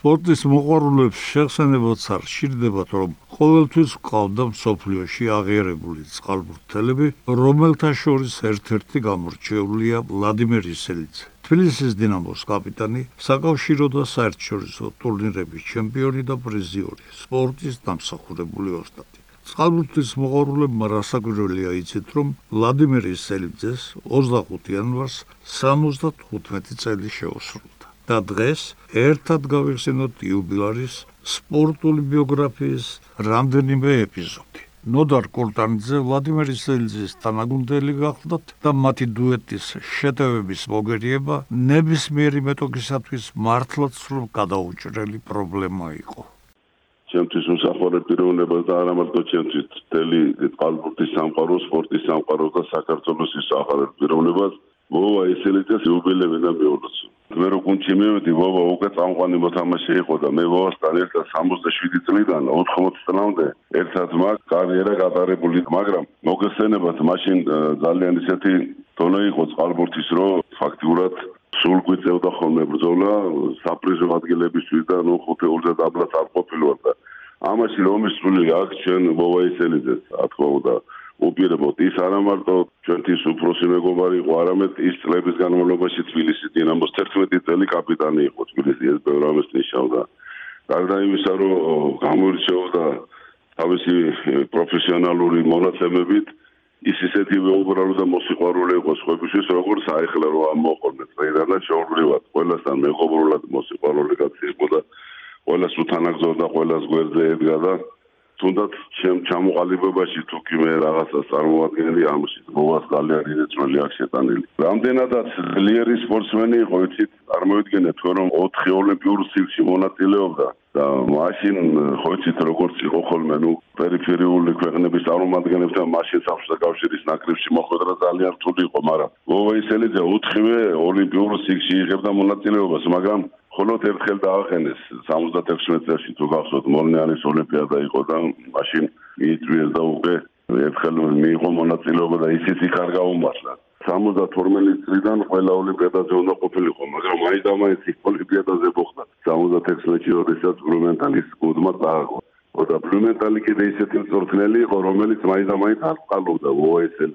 სპორტის მოყვარულებს შეხსენებაც არ შირდებათ, რომ ყოველთვის ყავდა მსოფლიოში აღიარებული წყალბურთელები, რომელთა შორის ერთ-ერთი გამორჩეულია ვლადიმერ ისელიძე. თბილისის დინამოს კაპიტანი, საკავშირო და საერთაშორისო ტურნირების ჩემპიონი და პრიზიორი, სპორტის დამსახურებული ოსტატი. წყალბურთის მოყვარულებმა რასაკვირველია იცით, რომ ვლადიმერ ისელიძეს 25 იანვარს 75 წელი შეუსრულა. და დღეს ერთად გავიხსენოთ იუბილარის სპორტული ბიოგრაფიის რამდენიმე ეპიზოდი. ნოდარ კურტანიძე ვლადიმერ ისელიძის თანაგუნდელი გახლდათ და მათი დუეტის შეტევების მოგერიება ნებისმიერი მეტოქისათვის მართლაც სრულ გადაუჭრელი პრობლემა იყო. ჩემთვის უსახურე პიროვნება და არა მარტო ჩემთვის, მთელი წყალბურთის სამყარო, სპორტის სამყარო და საქართველოს ის ახალ პიროვნებას ვოვა ისელიძეს იუბილები და მეურვეც. მე რო კუნჩი მივედი ვოვა უკვე წამყვანი მოთამაშე იყო და მე ვოვასთან ერთად 67 წლიდან 80 წლამდე ერთად მაგ კარიერა გატარებული მაგრამ მოგესწენებათ მაშინ ძალიან ისეთი დონე იყო წყალბურთის რო ფაქტიურად სულ გვიწევდა ხოლმე ბრძოლა საპრიზო ადგილებისთვის და ნუ ხუთეულზე დაბლაც არ ყოფილვარ და ამაში რომ ისული აქ ჩვენ ვოვა ისელიძეს რა თქმა უნდა უპირობოდ ის არა მარტო ჩვენთვის უფროსი მეგობარი იყო, არამედ ის წლების განმავლობაში თბილისის დინამოს 11 წელი კაპიტანი იყო თბილისის ბევრამეს ნიშნავდა. გარდა იმისა, რომ გამოირჩეოდა თავისი პროფესიონალური მონაცემებით, ის ისეთი უბრალო და მოსიყვარული იყო სხვებისთვის, როგორც აიხლა რო ამოყოლმე ტრენერმა შეურვრივად, ყველასთან მეგობრულად მოსიყვარული კაცი იყო და ყველას უთანაგზობდა, ყველას გვერდზე ედგა და თუნდაც ჩემ ჩამოყალიბებაში თუ კი მე რაღაცას წარმოადგენდი ამში მოვას ძალიან დიდი წვლილი აქვს შეტანილი. რამდენადაც ძლიერი სპორტსმენი იყო, იცით, წარმოიდგინეთ თუ რომ 4 ოლიმპიურ ციკლში მონაწილეობდა და მაშინ ხო იცით როგორც იყო ხოლმე, ნუ პერიფერიული ქვეყნების წარმომადგენლებთან მაშინ საფრთხე კავშირის ნაკრებში მოხვედრა ძალიან რთული იყო, მაგრამ ვოვაისელიძე 4-ვე ოლიმპიურ ციკლში იღებდა მონაწილეობას, მაგრამ ხოლოდ ერთხელ დაახენეს. 76 წელს თუ გახსოვთ მოლნიანის ოლიმპიადა იყო და მაშინ მიიწვიეს და უკვე ერთხელ მიიღო მონაწილეობა და ისიც იქ არ გაუმართლა. 72 წლიდან ყველა ოლიმპიადაზე უნდა ყოფილიყო მაგრამ მაინც და მაინც იქ ოლიმპიადაზე მოხდა. 76 წელში როდესაც ბლუმენტალის გუნდმა დააგო და ბლუმენტალი კიდე ისეთი მწვრთნელი იყო რომელიც მაინც და მაინც არ ყალობდა ოესელ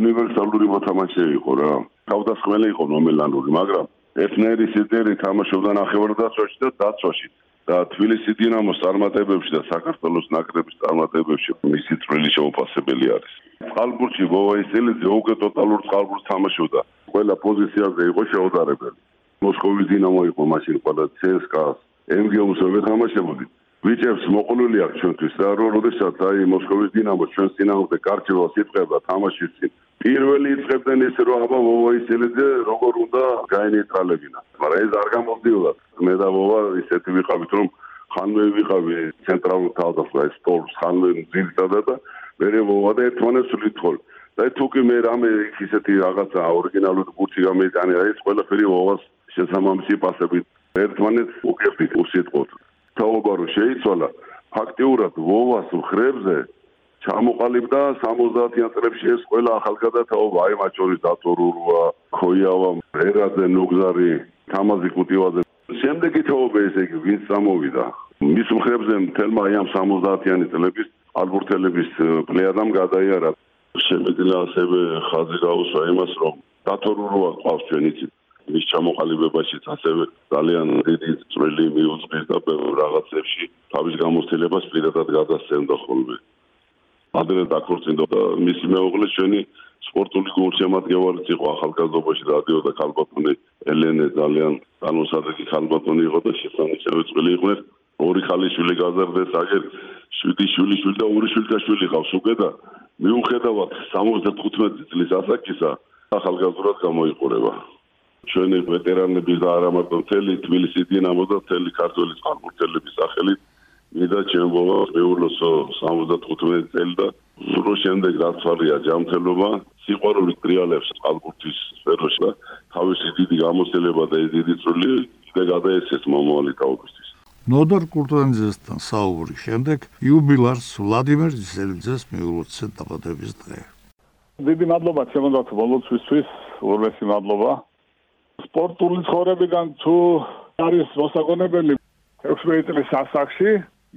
უნივერსალური მოთამაშე იყო რა. თავდასხმელი იყო ნომელანური მაგრამ ერთნაირი სიდერი თამაშობდა ნახევარ-დაცვაში და დაცვაში და თბილისის დინამოს წარმატებებში და საქართველოს ნაკრების წარმატებებში მისი წვლილი შეუფასებელი არის. წყალბურთში ვოაისელიძე უკვე ტოტალურ წყალბურთს თამაშობდა. ყველა პოზიციაზე იყო შეუდარებელი. მოსკოვის დინამო იყო მაშინ ყველა CSKA-ს, MGO-ს ვეთამაშებოდი. ვიჭებს მოყოლული აქვს ჩვენთვის და რო როდესაც აი მოსკოვის დინამო ჩვენს წინააღმდეგ კარჩევას იწება თამაშის წინ პირველი იწებდნენ ეს რომ აბა ვოისელიძე როგორ უნდა გაენეტრალებინა მაგრამ ეს არ გამოდიოდა მე და ვოვა ისეთი ვიყავით რომ ხანმე ვიყავი ცენტრალურ თავდასხმა ეს სპორტს ხანმე ძირთადა და მე ვოვა და ერთმანეთს ვითხოვ და თუ კი მე რამე ისეთი რაღაცა ორიგინალური ბურთი გამეიტანე ეს ყველაფერი ვოვას შესაბამისი პასები ერთმანეთს უკეთით უსიტყოთ თაობა რო შეიცვალა ფაქტიურად ვოვას ხრებზე ჩამოყალიბდა 70-იან წლებში ეს ყველა ახალგაზრდა თაობა. აი მათ შორის დატორურვა ქოიავა ერაძე ნუგზარი თამაზი კუტივაძე. შემდეგი თაობა ესე იგი ვინც წამოვიდა. მის მხრებზე თელმა აი ამ 70-იანი წლების ალბურთელების პლეადამ გადაიარა. შემეძლა ასევე ხაზი გაუსვა იმას რომ დატორურვა ყავს ჩვენ იცით მის ჩამოყალიბებაშიც ასევე ძალიან დიდი წვლილი მიუძღვის და ბევრ რაღაცებში თავის გამოცდილებას პირადად გადასცემდა ხოლმე. ადრე დაქორწინდა მისი მეუღლე ჩვენი სპორტული გულშემატკივრიც იყო ახალგაზრდობაში რადიო და ქალბატონი ელენე ძალიან განუსადეგი ქალბატონი იყო და შესანიშნავი წვლილი იყო ორი ხალიშვილი გაზარდეს აგერ შვიდი შვილი შვილი და ორი შვილი და შვილი ყავს უკვე და მიუხედავად 75 წლის ასაკისა ახალგაზრდად გამოიყურება ჩვენი ვეტერანების და არა მარტო მთელი თბილისის დინამო და მთელი ქართული წყალბურთელების სახელით მინდა ჩემბოლა მეულოსო 75 წელი და სულ შემდეგ რაც არია ჯამთელობა სიყვარული ტრიალებს წყალბურთის სფეროში და თავისი დიდი გამოცდილება და დიდი წვლილი და გადაეცეს მომავალი თაობისთვის ნოდარ კურტანძესთან საუბრის შემდეგ იუბილარს ვლადიმერ ზელძეს მიულოცე დაბადების დღე. დიდი მადლობა ჩემო ბოლოცისთვის უღრმესი მადლობა სპორტული ცხოვრებიდან თუ არის მოსაგონებელი 16 წლის ასაკში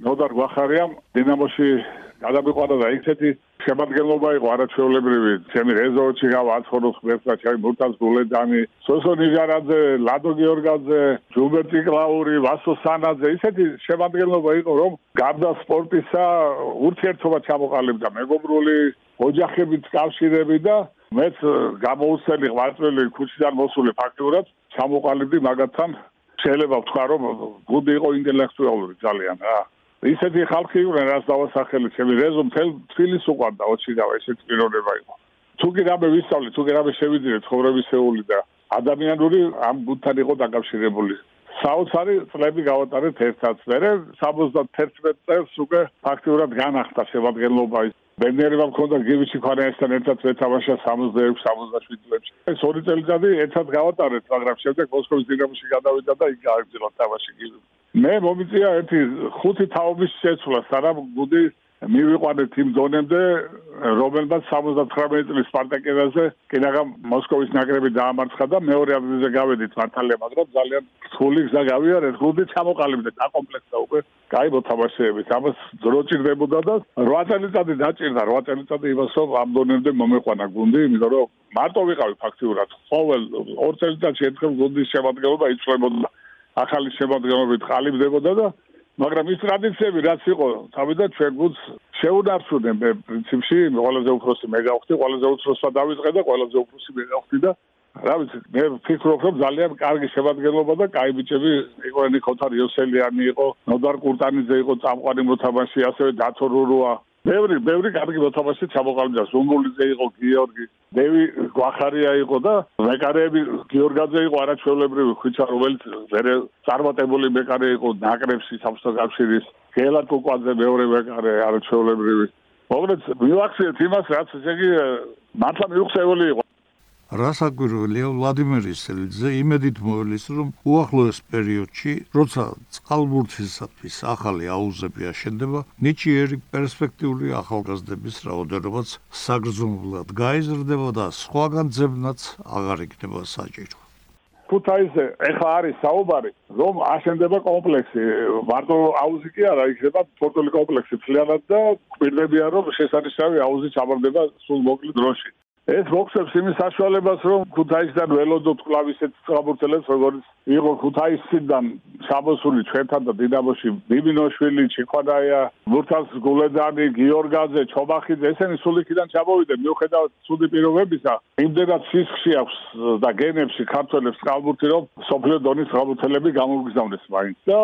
ნოდარ გვახარიამ დინამოში გადამიყვანა და ისეთი შემადგენლობა იყო არაჩვეულებრივი. ჩემი რეზორტში გავა აცხოვოს ღმერთმა ჩემი მურთას გულედანი სოსო ნიჟარაძე ლადო გიორგაძე ჯუბერტი კლაური ვასო სანაძე ისეთი შემადგენლობა იყო რომ გარდა სპორტისა ურთიერთობა ჩამოყალიბდა მეგობრული ოჯახებით კავშირები და მეც გამოუცელი ღვაწლი ქუჩიდან მოსული ფაქტურად ჩამოყალიბდი მაგათთან. შეიძლება ვთქვა რომ გუდი იყო ინტელექტუალური ძალიან რა. ისეთი ხალხი იყვნენ რაც დავასახელი ჩემი რეზო მთელ თბილისს უყვარდა ოჩიგავა ესეთ პიროვნება იყო. თუ კი რამე ვისწავლე თუ კი რამე შევიძინე ცხოვრებისეული და ადამიანური ამ გუნდთან იყო დაკავშირებული საოცარი წლები გავატარეთ ერთად მერე 71 წელს უკვე ფაქტიურად განახტა შემადგენლობა ბენერება მქონდა გივიჩი ქარაესთან ერთად ვეთამაშა 66-67 წლებში. ეს ორი წელიწადი ერთად გავატარეთ, მაგრამ შემდეგ მოსკოვის დინამოში გადავიდა და იქ გააგრძელა თამაში გივი. მე მომიწია ერთი ხუთი თაობის შეცვლა, სანამ გუდი მივიყვანეთ იმ დონემდე, რომელმაც 79 წლის სპარტაკედაზე კინაღა მოსკოვის ნაკრები დაამარცხა და მეორე ადგილზე გავედით მართალია, მაგრამ ძალიან რთული გზა გავიარეთ, გუნდი ჩამოყალიბდა დაკომპლექტდა უკვე, კაი მოთამაშეებით. ამას დრო ჭირდებოდა და 8 წელიწადი დაჭირდა, 8 წელიწადი იმას რომ ამ დონემდე მომეყვანა გუნდი, იმიტომ რომ მარტო ვიყავი ფაქტიურად. ყოველ 2 წელიწადში ერთხელ გუნდის შემადგენლობა იწლებოდა. ახალი შემადგენლობით ყალიბდებოდა და მაგრამ ის ტრადიციები რაც იყო თავიდან ჩვენ გუნდს შეუნარჩუნე მე პრინციპში ყველაზე უფროსი მე გავხდი ყველაზე უფროსმა დავიწყე და ყველაზე უფროსი მე გავხდი და რა ვიცი მე ფიქრობ რომ ძალიან კარგი შემადგენლობა და კაი ბიჭები იყო ნიკოთარ იოსელიანი იყო ნოდარ კურტანიძე იყო წამყვანი მოთამაშე ასევე დათო რურუა ბევრი ბევრი კარგი მოთამაშე ჩამოყალიბდა. ზუნგულიძე იყო გიორგი დევი გვახარია იყო და მეკარეები გიორგაძე იყო არაჩვეულებრივი ხვიჩა რომელიც ვერე წარმატებული მეკარე იყო ნაკრებში სამსტო კავშირის გელა კუკვაძე მეორე მეკარე არაჩვეულებრივი. მოკლედ მივახციეთ იმას რაც ესე იგი მართლა მიუხსეველი იყო რასაკვირველია ვლადიმირის ელძე იმედით მოელის რომ უახლოეს პერიოდში როცა წყალბურთისათვის ახალი აუზები აშენდება ნიჭიერი პერსპექტიული ახალგაზრდების რაოდენობაც საგრძნობლად გაიზრდება და სხვაგან ძებნაც აღარ იქნება საჭირო ფუთაისზე ეხლა არის საუბარი რომ აშენდება კომპლექსი. მარტო აუზი კი არა იქნება სპორტული კომპლექსი ფლიანად და კვირდებიან რომ შესანიშნავი აუზი ჩამორდება სულ მოკლე დროში ეს მოხსებს იმის საშუალებას, რომ ქუთაისიდან ველოდოთ კლავისეთ სწრაფურთელებს, როგორც იყო ქუთაისიდან საბოსული ჩვენთან და დინამოში ბიბინოშვილი, ჩიხვადაია, მურთას გულედანი, გიორგაძე, ჩობახიძე, ესენი სულ იქიდან ჩამოვიდნენ, მიუხედავად ცუდი პირობებისა. იმდენად სისხლში აქვს და გენებში ქართველებს სწრაფურთი, რომ სოფლიო დონის სწრაფურთელები გამოგზავნეს მაინც და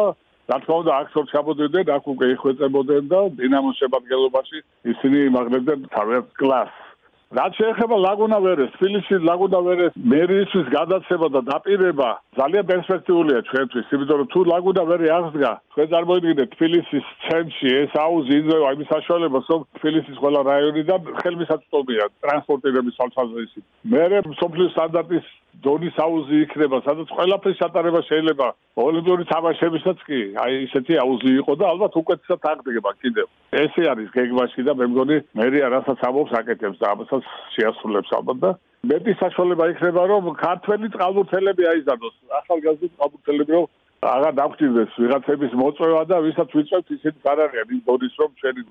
რა თქმა უნდა, აქ სულ ჩაბოდიდნენ, აქ უკვე იხვეწებოდნენ და დინამოს შემადგენლობაში ისინი იმაღლებდნენ თავის კლასს. რაც შეეხება ლაგუნა ვერეს, თბილისში ლაგუნა ვერეს მერიისთვის გადაცემა და დაპირება ძალიან პერსპექტიულია ჩვენთვის, იმიტომ რომ თუ ლაგუნა ვერი აღსდგა, თქვენ წარმოიდგინეთ თბილისის ცენტრში ეს აუზი იძლევა იმის საშუალებას, რომ თბილისის ყველა რაიონიდან ხელმისაწვდომია ტრანსპორტირების სალსაზრისი. მე სოფლის სტანდარტის დონის აუზი იქნება, სადაც ყველაფრის ჩატარება შეიძლება ოლიმპიური თამაშებისაც კი, აი ესეთი აუზი იყო და ალბათ უკეთესად აღდგება კიდევ. ესე არის გეგმაში და მე მგონი მერია რასაც ამობს აკეთებს და ამასაც შეასრულებს ალბათ და მეტი საშუალება იქნება რომ ქართველი წყალბურთელები აიზარდოს, ახალგაზრდა წყალბურთელები რომ აღარ დაგჭირდეს ვიღაცების მოწვევა და ვისაც ვიწევთ ისეთი არ არიან იმ დონის რომ ჩვენი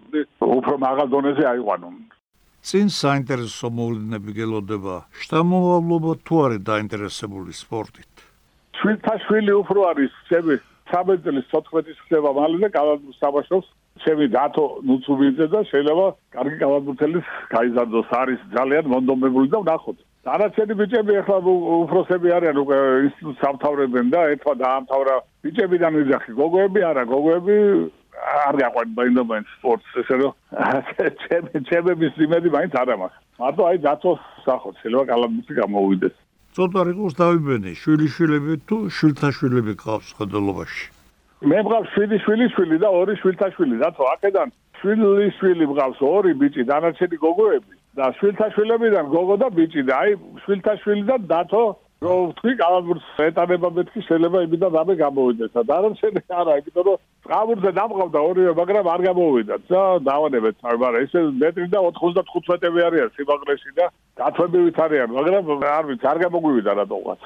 უფრო მაღალ დონეზე აიყვანონ. წინ საინტერესო მოვლენები გელოდება. შთამომავლობა თუ არის დაინტერესებული სპორტით? შვილთაშვილი უფრო არის ჩემი 13 წლის 14-ის ხდება მალე და კალათბურთს თამაშობს ჩემი დათო ნუცუბიძე და შეიძლება კარგი კალათბურთელის გაიზარდოს არის ძალიან მონდომებული და ვნახოთ. დანარჩენი ბიჭები ახლა უფროსები არიან უკვე ინსტიტუტს ამთავრებენ და ერთმა დაამთავრა ბიჭებიდან ვიძახი. გოგოები არა გოგოები არ გაყვანი ბაინდობენ სპორტს ესე რომ ჩემი ჩემების იმედი მაინც არ ამახ. მარტო აი დათოს სახოთ შეიძლება კალაბუსი გამოუვიდეს ცოტა რიყოს დავიბენე შვილიშვილები თუ შვილთაშვილები ყავს ხედელობაში მე მყავს შვილი შვილი შვილი და ორი შვილთაშვილი დათო აქედან შვილი შვილი მყავს ორი ბიჭი დანარჩენი გოგოები. და შვილთაშვილებიდან გოგო და ბიჭი და აი შვილთაშვილი და დათო რომ თქვი კალაბურს ეტანება მეთქი შეიძლება იმიდან რამე გამოვიდეს. და დარჩენი არა იმიტომ რომ კალაბურზე დამყავდა ორივე მაგრამ არ გამოვიდა. და დავანებეთ მაგრამ ესე მეტრი და 95 მეტები არიან სიმაღლეში და დათვებივით არიან მაგრამ არ ვიცი არ გამოგვივიდა რატოღაც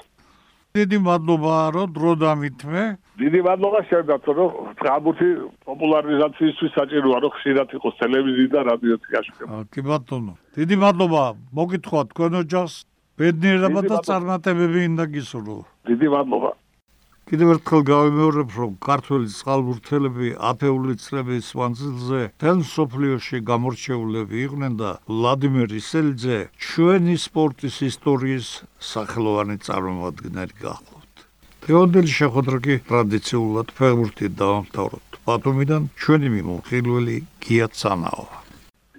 დიდი მადლობა რომ დრო დამითმე. დიდი მადლობა შევდათ რომ ხალხური პოპულარიზაციისთვის საჭიროა რომ ხშირად იყოს ტელევიზია და რადიოთი გაშუქება. კი ბატონო. დიდი მადლობა მოგითხრა თქვენ ოჯახს. ბედნიერება და წარმატებები ინდა გისურვო. დიდი მადლობა. კიდევ ერთხელ გავიმეორებ, რომ ქართველი წყალბურთელები ათეული წლების მანძილზე თელ სოფლიოში გამორჩეულები იყვნენ და ვლადიმერ ისელიძე ჩვენი სპორტის ისტორიის სახელოვანი წარმომადგენელი გახლავთ. თეოდელი შეხვედრა კი ტრადიციულად ფეხბურთით დავამთავროთ. ბათუმიდან ჩვენი მიმოხილველი გია ცანაოვა.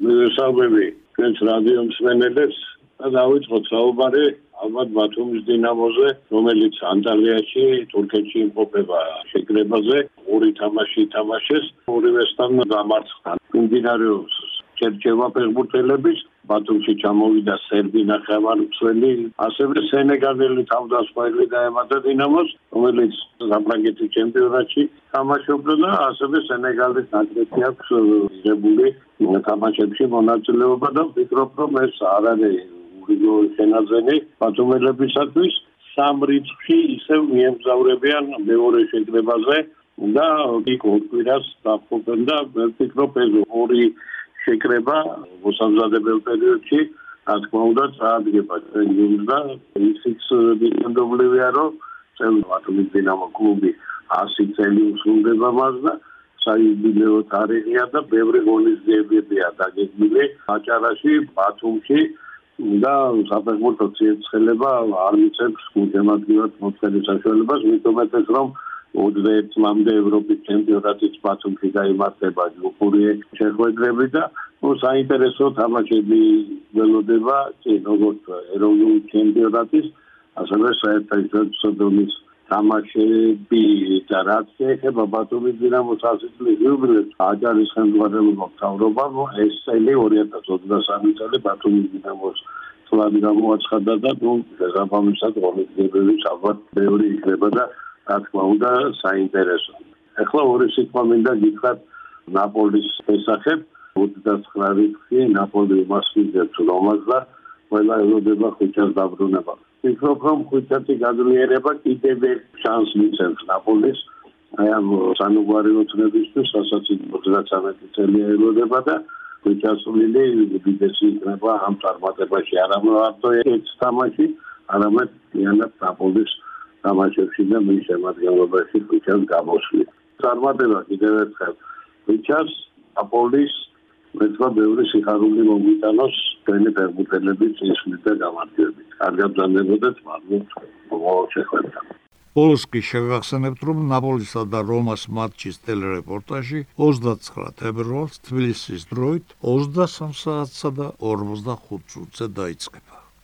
მე საუბრები ჩვენს რადიო მსმენელებს და დავიწყოთ საუბარი ალბათ ბათუმის დინამოზე, რომელიც ანტალიაში, თურქეთში იმყოფება შეკრებაზე, ორი თამაში თამაშეს, ორივესთან დამარცხდა. მიმდინარეობს ჩერჩევა ფეხბურთელების ბათუმში ჩამოვიდა სერბი ნახევარმცველი, ასევე სენეგალელი თავდასხმელი დაემატა დინამოს, რომელიც საფრანგეთის ჩემპიონატში თამაშობდა და ასევე სენეგალის ნაკრები აქვს იღებული თამაშებში მონაწილეობა და ვფიქრობ, რომ ეს არ არის გრიგო შენაძენი ბათუმელებისათვის სამ რიცხვი ისევ მიემგზავრებიან მეორე შეკრებაზე და იქ ორკვირას დაფუძნდა და ვფიქრობ ეს ორი შეკრება მოსამზადებელ პერიოდში რა თქმა უნდა წარადგება ჩვენი და ისიც დიდობლებია რომ წელი ბათუმის დინამო კლუბი 100 წელი უსრულდება მას და საიუბილეო თარიღია და ბევრი ღონისძიებებია დაგეგმილი აჭარაში ბათუმში და საფეხბურთო ციეცხლება არ მიცემს გუნდემადგივრად მოწყების საშუალებას, მithumetes რომ 21 წლამდე ევროპის ჩემპიონატის ბათუმში გამართება ჯგუფური შეხვედრები და ნუ საინტერესო თამაშები ველოდება, როგორც ეროვნული ჩემპიონატის, ასევე საერთაშორისო დონის თამაშები და რაც ეხება ბათუმის დინამოს ასისტლის იუბილეს აჯარის ხელმძღვანელობა მთავრობამ ეს წელი 2023 წელი ბათუმის დინამოს წლები გამოაცხადა და ნუ შესაბამისად ღონისძიებები ალბათ ბევრი იქნება და რა თქმა უნდა საინტერესო. ახლა ორი სიტყვა მინდა გითხრათ ნაპოლის შესახებ 29 რიცხვი ნაპოლი მასვიდებს რომას და ყველა ელოდება ხუჩას დაბრუნება. ვფიქრობ, რომ ხუჩათი გაძლიერება კიდევ შანს მიცემს ნაპოლის აი ამ სანუგვარი მოწნებისთვის, რასაც 33 წელი ელოდება და ხუჩასული უდიდესი იქნება ამ წარმატებაში, არა მარტო ერთ თამაში, არამედიანად ნაპოლის თამაშებში და მის შემადგენლობაში ხუჩას გამოსვლით. წარმატება კიდევ ერთხელ ხუჩას ნაპოლის მეცვა ბევრი სიხარული მომიტანოს თქვენი ფეხბურთელების ისმით და გამარჯვებით. კარგად დანებოდეთ, მადლობთ ყოველ შეხვედრა. ბოლოს კი შეგახსენებთ, რომ ნაპოლისა და რომას მატჩის ტელერეპორტაჟი 29 თებერვალს თბილისის დროით 23 საათსა და 45 წუთზე დაიწყება.